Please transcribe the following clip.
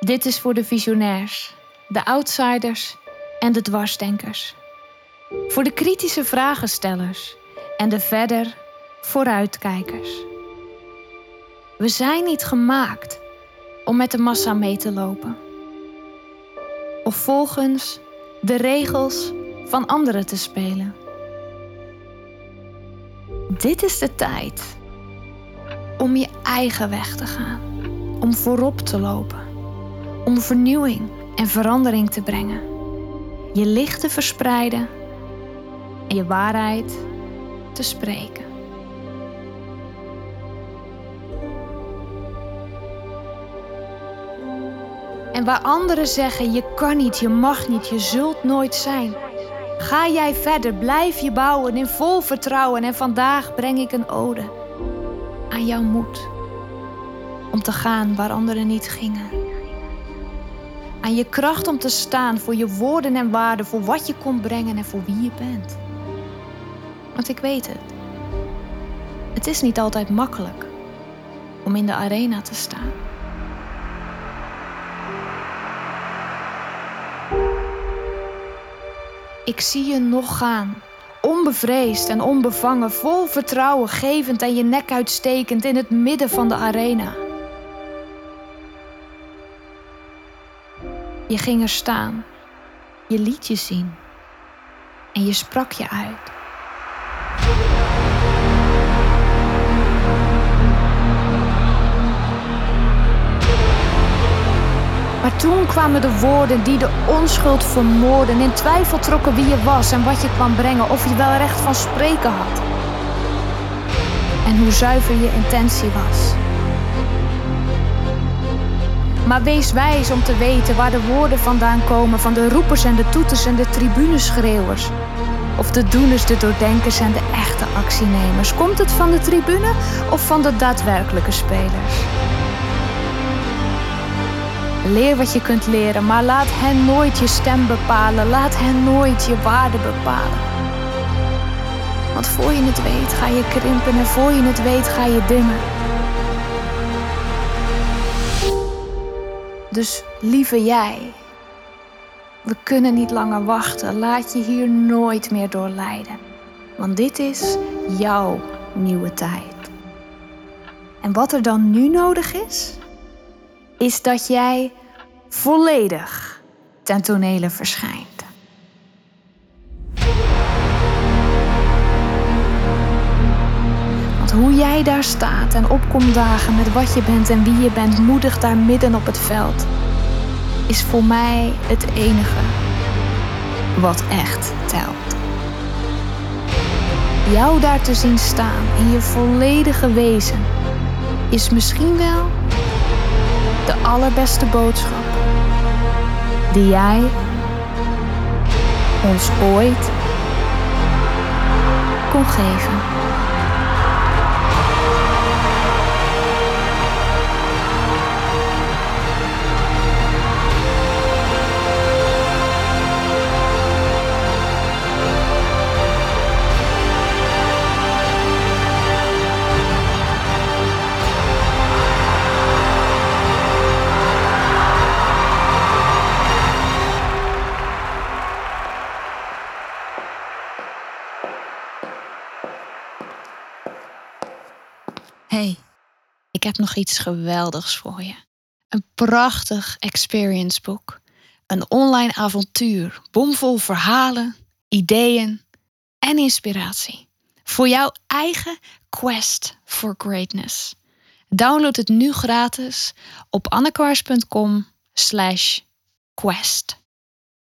Dit is voor de visionairs, de outsiders en de dwarsdenkers. Voor de kritische vragenstellers en de verder vooruitkijkers. We zijn niet gemaakt om met de massa mee te lopen. Of volgens de regels van anderen te spelen. Dit is de tijd om je eigen weg te gaan, om voorop te lopen, om vernieuwing en verandering te brengen, je licht te verspreiden en je waarheid te spreken. En waar anderen zeggen je kan niet, je mag niet, je zult nooit zijn. Ga jij verder, blijf je bouwen in vol vertrouwen en vandaag breng ik een ode aan jouw moed om te gaan waar anderen niet gingen. Aan je kracht om te staan voor je woorden en waarden, voor wat je komt brengen en voor wie je bent. Want ik weet het. Het is niet altijd makkelijk om in de arena te staan. Ik zie je nog gaan, onbevreesd en onbevangen, vol vertrouwen gevend en je nek uitstekend in het midden van de arena. Je ging er staan, je liet je zien en je sprak je uit. Maar toen kwamen de woorden die de onschuld vermoorden, in twijfel trokken wie je was en wat je kwam brengen, of je wel recht van spreken had. En hoe zuiver je intentie was. Maar wees wijs om te weten waar de woorden vandaan komen van de roepers en de toeters en de tribuneschreeuwers. Of de doeners, de doordenkers en de echte actienemers. Komt het van de tribune of van de daadwerkelijke spelers? Leer wat je kunt leren, maar laat hen nooit je stem bepalen. Laat hen nooit je waarde bepalen. Want voor je het weet ga je krimpen en voor je het weet ga je dimmen. Dus lieve jij, we kunnen niet langer wachten. Laat je hier nooit meer door lijden. Want dit is jouw nieuwe tijd. En wat er dan nu nodig is, is dat jij volledig ten tonele verschijnt. Hoe jij daar staat en opkomt dagen met wat je bent en wie je bent, moedig daar midden op het veld, is voor mij het enige wat echt telt. Jou daar te zien staan in je volledige wezen is misschien wel de allerbeste boodschap die jij ons ooit kon geven. Hey, ik heb nog iets geweldigs voor je. Een prachtig experience book. Een online avontuur, bomvol verhalen, ideeën en inspiratie. Voor jouw eigen quest for greatness. Download het nu gratis op annekwaars.com slash quest.